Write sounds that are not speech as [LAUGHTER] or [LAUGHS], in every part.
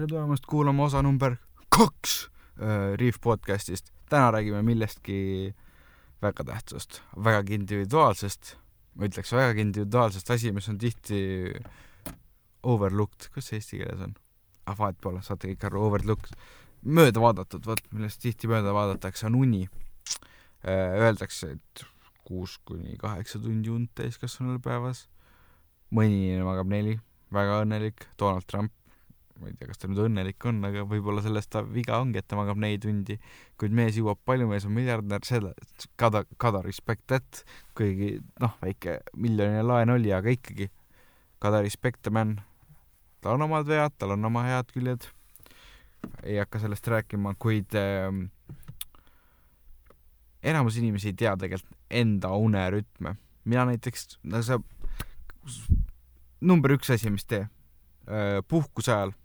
tere tulemast kuulama osa number kaks äh, Reef podcastist. täna räägime millestki väga tähtsast, vägagi individuaalsest, ma ütleks vägagi individuaalsest asi, mis on tihti overlooked, kas see eesti keeles on? ah, vahet pole, saate kõik aru, overlooked, mööda vaadatud, vot millest tihti mööda vaadatakse, on uni. Äh, öeldakse, et kuus kuni kaheksa tundi und täiskasvanule päevas, mõni magab neli, väga õnnelik, Donald Trump ma ei tea, kas ta nüüd õnnelik on, aga võib-olla sellest ta viga ongi, et ta magab neli tundi, kuid mees jõuab palju, mees on miljardär, selle, kada, kada respect that, kuigi noh, väike miljoniline laen oli, aga ikkagi, kada respect the man. tal on omad vead, tal on oma head küljed, ei hakka sellest rääkima, kuid äh, enamus inimesi ei tea tegelikult enda unerütme. mina näiteks, no sa, number üks asi, mis tee, äh, puhkuse ajal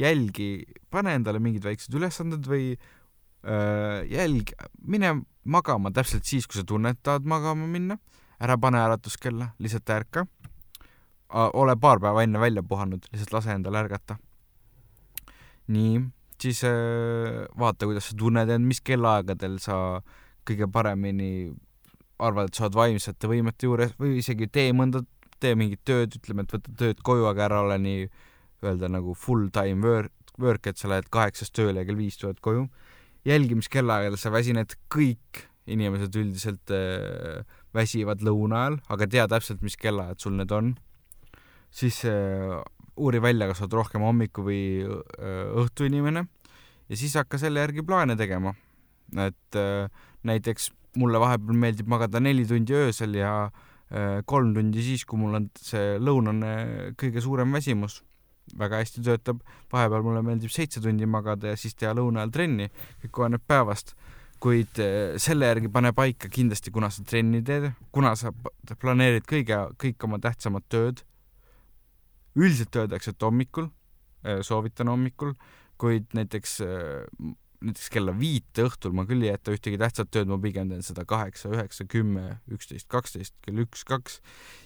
jälgi, pane endale mingid väiksed ülesanded või äh, jälg, mine magama täpselt siis, kui sa tunned, tahad magama minna, ära pane äratuskella, lihtsalt ärka. ole paar päeva enne välja puhanud, lihtsalt lase endal ärgata. nii, siis äh, vaata, kuidas sa tunned end, mis kellaaegadel sa kõige paremini arvad, et sa oled vaimsete võimete juures või isegi tee mõnda, tee mingit tööd, ütleme, et võta tööd koju, aga ära ole nii öelda nagu full time work, work, et sa lähed kaheksast tööle ja kell viis tuled koju. jälgi, mis kellaaegadel sa väsined, kõik inimesed üldiselt äh, väsivad lõuna ajal, aga tea täpselt, mis kellaajad sul need on. siis äh, uuri välja, kas sa oled rohkem hommiku või äh, õhtu inimene ja siis hakka selle järgi plaane tegema. et äh, näiteks mulle vahepeal meeldib magada neli tundi öösel ja äh, kolm tundi siis, kui mul on see lõunane kõige suurem väsimus väga hästi töötab, vahepeal mulle meeldib seitse tundi magada ja siis teha lõuna ajal trenni, kõik oleneb päevast. kuid eh, selle järgi pane paika kindlasti, kuna sa trenni teed, kuna sa planeerid kõige, kõik oma tähtsamad tööd. üldiselt öeldakse, et hommikul, eh, soovitan hommikul, kuid näiteks eh, näiteks kella viite õhtul ma küll ei jäta ühtegi tähtsat tööd, ma pigem teen seda kaheksa, üheksa, kümme, üksteist, kaksteist, kell üks, kaks.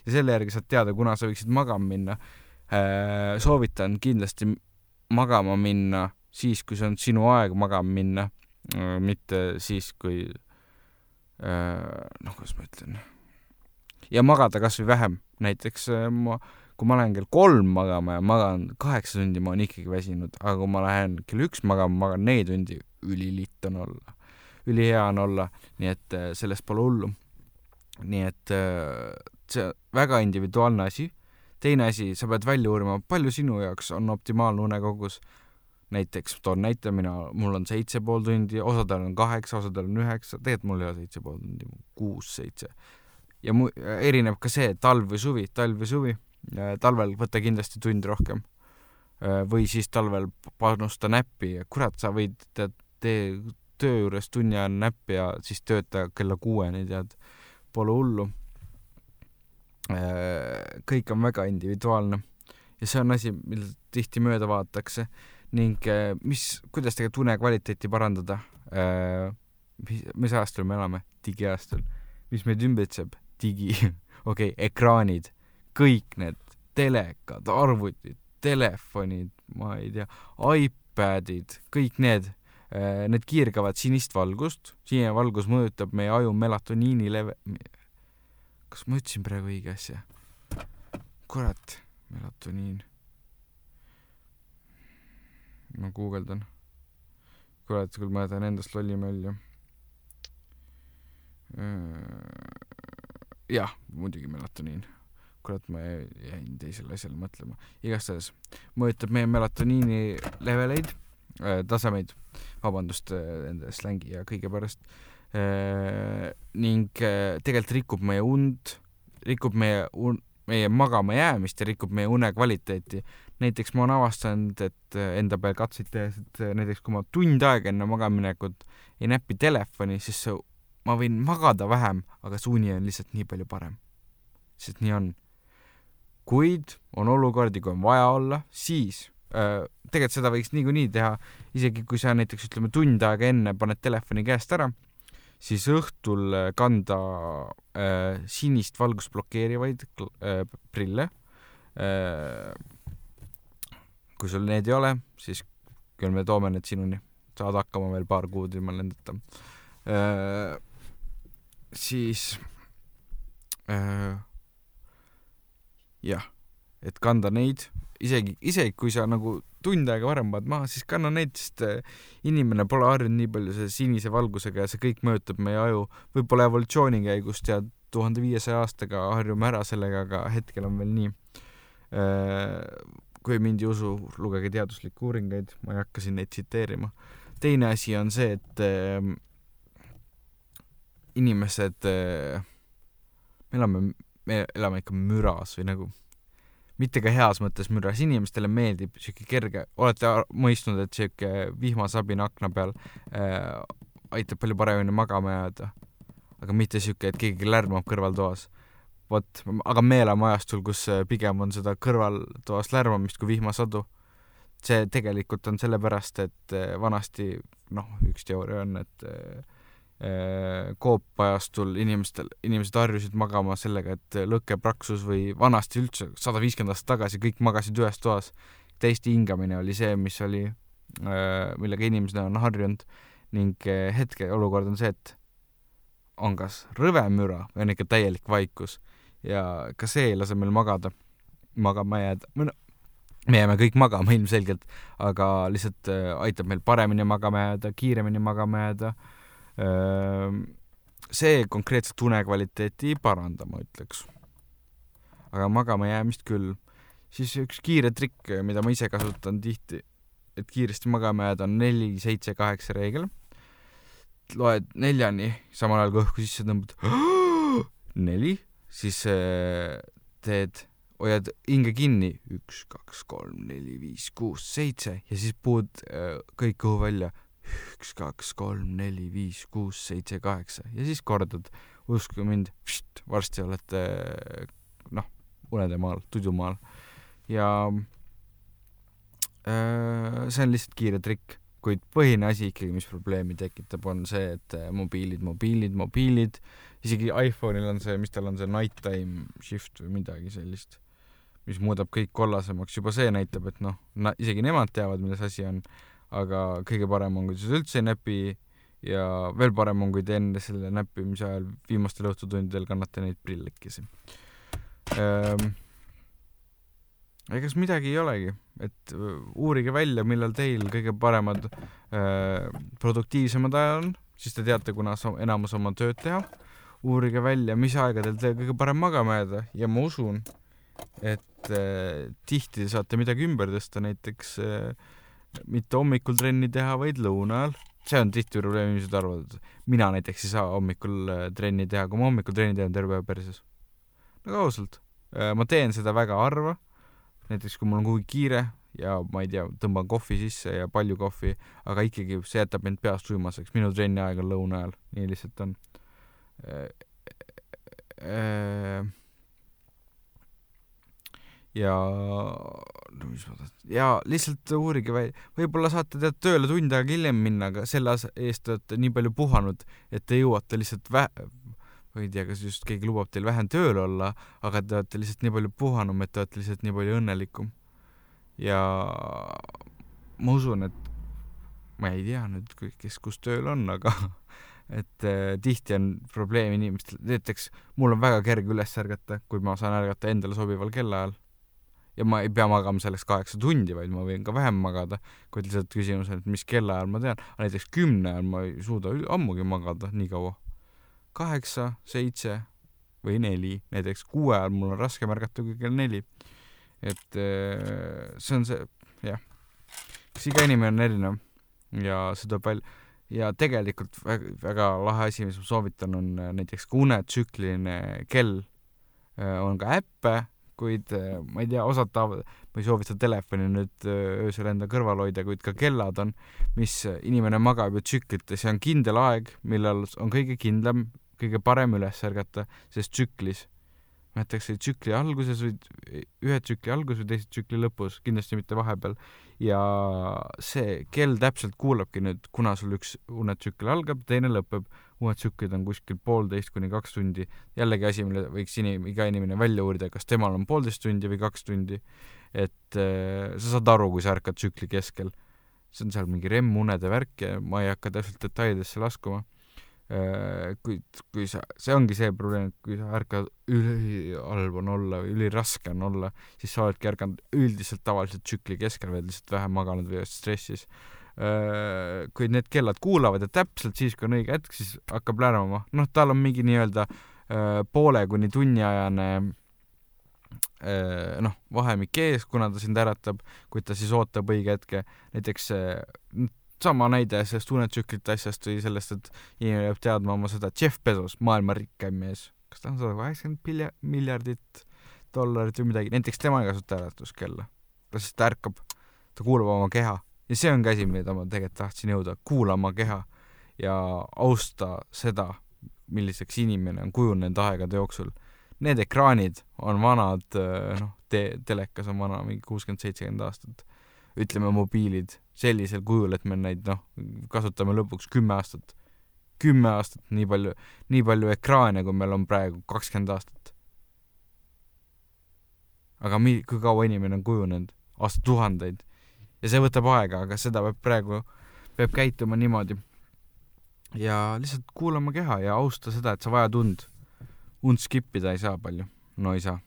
Ja selle järgi saad teada, kuna sa võiksid magama minna. Äh, soovitan kindlasti magama minna siis, kui see on sinu aeg magama minna, äh, mitte siis, kui äh, noh, kuidas ma ütlen, ja magada kas või vähem, näiteks ma, kui ma lähen kell kolm magama ja magan kaheksa tundi, ma olen ikkagi väsinud, aga kui ma lähen kell üks magama, magan neli tundi, ülilitt on olla, ülihea on olla, nii et sellest pole hullu. nii et see väga individuaalne asi teine asi, sa pead välja uurima, palju sinu jaoks on optimaalne unekogus. näiteks toon näite, mina, mul on seitse pool tundi, osadel on kaheksa, osadel on üheksa, tegelikult mul ei ole seitse pool tundi, kuus-seitse. ja mu-, erineb ka see, talv või suvi, talv või suvi, talvel võta kindlasti tund rohkem. või siis talvel panusta näppi ja kurat, sa võid, tead, tee töö juures tunni ajal näppi ja siis tööta kella kuueni, tead, pole hullu Äh, kõik on väga individuaalne ja see on asi, millest tihti mööda vaadatakse ning äh, mis, kuidas tegelikult une kvaliteeti parandada. Äh, mis, mis ajastul me elame? digiajastul. mis meid ümbritseb? digi, [LAUGHS] okei okay,, ekraanid, kõik need telekad, arvutid, telefonid, ma ei tea, iPadid, kõik need, need kiirgavad sinist valgust, sinine valgus mõjutab meie aju melatoniini leve-, kas ma ütlesin praegu õige asja? kurat, melatoniin. ma guugeldan. kurat, küll ma jätan endast lolli mölju. jah, muidugi melatoniin. kurat, ma jäin teisele asjale mõtlema. igastahes mõjutab meie melatoniini leveleid äh,, tasemeid, vabandust nende slängi ja kõige pärast Äh, ning äh, tegelikult rikub meie und, rikub meie un-, meie magama jäämist ja rikub meie une kvaliteeti. näiteks ma olen avastanud, et äh, enda peal katseid tehes, et näiteks kui ma tund aega enne magamaminekut ei näpi telefoni, siis see, ma võin magada vähem, aga see uni on lihtsalt nii palju parem. sest nii on. kuid on olukordi, kui on vaja olla, siis äh, tegelikult seda võiks niikuinii teha, isegi kui sa näiteks ütleme tund aega enne paned telefoni käest ära siis õhtul äh, kanda äh, sinist valgust blokeerivaid äh, prille äh,. kui sul need ei ole, siis küll me toome need sinuni, saad hakkama veel paar kuud ilma nendeta. siis jah, et kanda neid, isegi, isegi kui sa nagu tund aega varem paned maha, siis kanna neid, sest inimene pole harjunud nii palju selle sinise valgusega ja see kõik mõjutab meie aju. võib-olla evolutsiooni käigus tead, tuhande viiesaja aastaga harjume ära sellega, aga hetkel on veel nii kui mind ei usu, lugege teaduslikke uuringuid, ma ei hakka siin neid tsiteerima. teine asi on see, et äh, inimesed äh,, me elame, me elame ikka müras või nagu mitte ka heas mõttes müras, inimestele meeldib siuke kerge, olete mõistnud, et siuke vihmasabin akna peal äh, aitab palju paremini magama jääda, aga mitte siuke, et keegi lärmab kõrvaltoas vot, aga me elame ajastul, kus äh, pigem on seda kõrvaltoas lärmamist kui vihmasadu. see tegelikult on sellepärast, et äh, vanasti noh, üks teooria on, et äh, koopajastul inimestel, inimesed harjusid magama sellega, et lõke praksus või vanasti üldse, sada viiskümmend aastat tagasi kõik magasid ühes toas. täiesti hingamine oli see, mis oli, millega inimesed on harjunud ning hetkeolukord on see, et on kas rõve müra või on ikka täielik vaikus ja ka see ei lase meil magada, magama jääda, me jääme kõik magama ilmselgelt, aga lihtsalt äh, aitab meil paremini magama jääda, kiiremini magama jääda. See konkreetselt unekvaliteeti ei paranda, ma ütleks. aga magama jäämist küll. siis üks kiire trikk, mida ma ise kasutan tihti, et kiiresti magama jääda, on neli, seitse, kaheksa reegel. loed neljani, samal ajal kui õhku sisse tõmbad. [GASPS] neli siis äh, teed, hoiad hinge kinni, üks, kaks, kolm, neli, viis, kuus, seitse ja siis puud äh, kõik kõhu välja, üks, kaks, kolm, neli, viis, kuus, seitse, kaheksa. Ja siis kordad, uskuge mind, varsti olete noh, unedemaal, tudumaal ja äh, see on lihtsalt kiire trikk. Kuid põhiline asi ikkagi, mis probleemi tekitab, on see, et mobiilid, mobiilid, mobiilid. Isegi iPhone'il on see, mis tal on see nighttime shift või midagi sellist, mis muudab kõik kollasemaks, juba see näitab, et noh, isegi nemad teavad, milles asi on, aga kõige parem on, kui sa üldse ei näpi ja veel parem on, kui te enne selle näppimise ajal viimastel õhtutundidel kannate neid prillikesi ehm,. egas midagi ei olegi, et uurige välja, millal teil kõige paremad äh, produktiivsemad ajad on, siis te teate, kuna enamus oma tööd teha uurige välja, mis aegadel teil kõige parem magama jääda ja ma usun, et äh, tihti saate midagi ümber tõsta, näiteks äh, mitte hommikul trenni teha, vaid lõuna ajal. see on tihti probleem, inimesed arvavad, mina näiteks ei saa hommikul äh, trenni teha, kui ma hommikul trenni teen, terve päev perses. nagu ausalt. Äh,, ma teen seda väga harva, näiteks kui mul on kuhugi kiire ja ma ei tea, tõmban kohvi sisse ja palju kohvi, aga ikkagi see jätab mind peast uimaseks, minu trenni aeg on lõuna ajal, nii lihtsalt on ja no mis ma tahtsin, ja lihtsalt uurige välja, võib-olla saate tead tööle tund aega hiljem minna, aga selle eest olete nii palju puhanud, et te jõuate lihtsalt vä-, või ei tea, kas just keegi lubab teil vähem tööl olla, aga te olete lihtsalt nii palju puhanum, et te olete lihtsalt nii palju õnnelikum. ja ma usun, et ma ei tea nüüd, kes kus tööl on, aga [LAUGHS] et äh, tihti on probleem inimestel, näiteks mul on väga kerge üles ärgata, kui ma saan ärgata endale sobival kellaajal. Ja ma ei pea magama selleks kaheksa tundi, vaid ma võin ka vähem magada, kuid lihtsalt küsimus on, et mis kellaajal ma tean, näiteks kümne ajal ma ei suuda ammugi magada nii kaua. kaheksa, seitse või neli, näiteks kuue ajal mul on raskem ärgata kui kell neli. et äh, see on see, jah, eks iga inimene on erinev ja see tuleb välja ja tegelikult väga, väga lahe asi, mis ma soovitan, on äh, näiteks ka unetsükliline kell. Äh, on ka äppe, kuid äh, ma ei tea, osad tahavad, ma ei soovita telefoni nüüd öösel enda kõrval hoida, kuid ka kellad on, mis inimene magab ju tsüklites ja on kindel aeg, millal on kõige kindlam, kõige parem üles ärgata, sest tsüklis näiteks tsükli alguses või ühe tsükli alguses või teise tsükli lõpus, kindlasti mitte vahepeal. ja see kell täpselt kuulabki nüüd, kuna sul üks unetsükkel algab, teine lõpeb, unetsüklid on kuskil poolteist kuni kaks tundi. jällegi asi, mille võiks inim-, iga inimene välja uurida, kas temal on poolteist tundi või kaks tundi. et äh, sa saad aru, kui sa ärkad tsükli keskel. see on seal mingi REM-unede värk ja ma ei hakka täpselt detailidesse laskuma Äh, kui, kui sa, see ongi see probleem, et kui sa ärkad, ülihalb on olla või üliraske on olla, siis sa oledki ärganud üldiselt tavaliselt tsükli keskel, oled lihtsalt vähe maganud või stressis. Äh, kui need kellad kuulavad ja täpselt siis, kui on õige hetk, siis hakkab lärmama, noh, tal on mingi nii-öelda äh, poole kuni tunniajane noh, vahemik ees, kuna ta sind äratab, kuid ta siis ootab õige hetke, näiteks sama näide sellest unetsüklite asjast või sellest, et inimene peab teadma oma seda, Jeff Bezos, maailma rikkaim mees, kas ta on sada kaheksakümmend miljardit dollarit või midagi, näiteks tema ei kasuta äratuskella. ta lihtsalt ärkab, ta kuulab oma keha. Ja see ongi asi, mida ma tegelikult tahtsin jõuda, kuula oma keha ja austa seda, milliseks inimene on kujunenud aegade jooksul. Need ekraanid on vanad, noh, te-, telekas on vana mingi kuuskümmend, seitsekümmend aastat. Ütleme, mobiilid sellisel kujul, et me neid noh, kasutame lõpuks kümme aastat. kümme aastat, nii palju, nii palju ekraane, kui meil on praegu, kakskümmend aastat. aga mi-, kui kaua inimene on kujunenud? aastatuhandeid. ja see võtab aega, aga seda peab praegu, peab käituma niimoodi. ja lihtsalt kuulama keha ja austa seda, et sa vajad und. und skip ida ei saa palju. no ei saa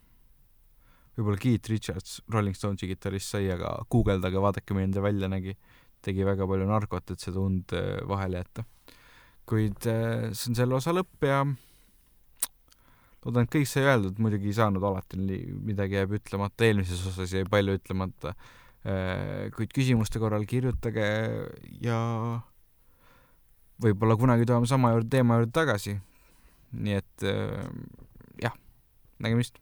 võib-olla Keith Richards, Rolling Stonesi kitarrist sai, aga guugeldage, vaadake, milline ta välja nägi. tegi väga palju narkot, et seda und äh, vahele jätta. kuid äh, see on selle osa lõpp ja loodan, et kõik sai öeldud, muidugi ei saanud alati midagi jääb ütlemata, eelmises osas jäi palju ütlemata. Äh, kuid küsimuste korral kirjutage ja võib-olla kunagi tuleme sama juurde, teema juurde tagasi. nii et jah, nägemist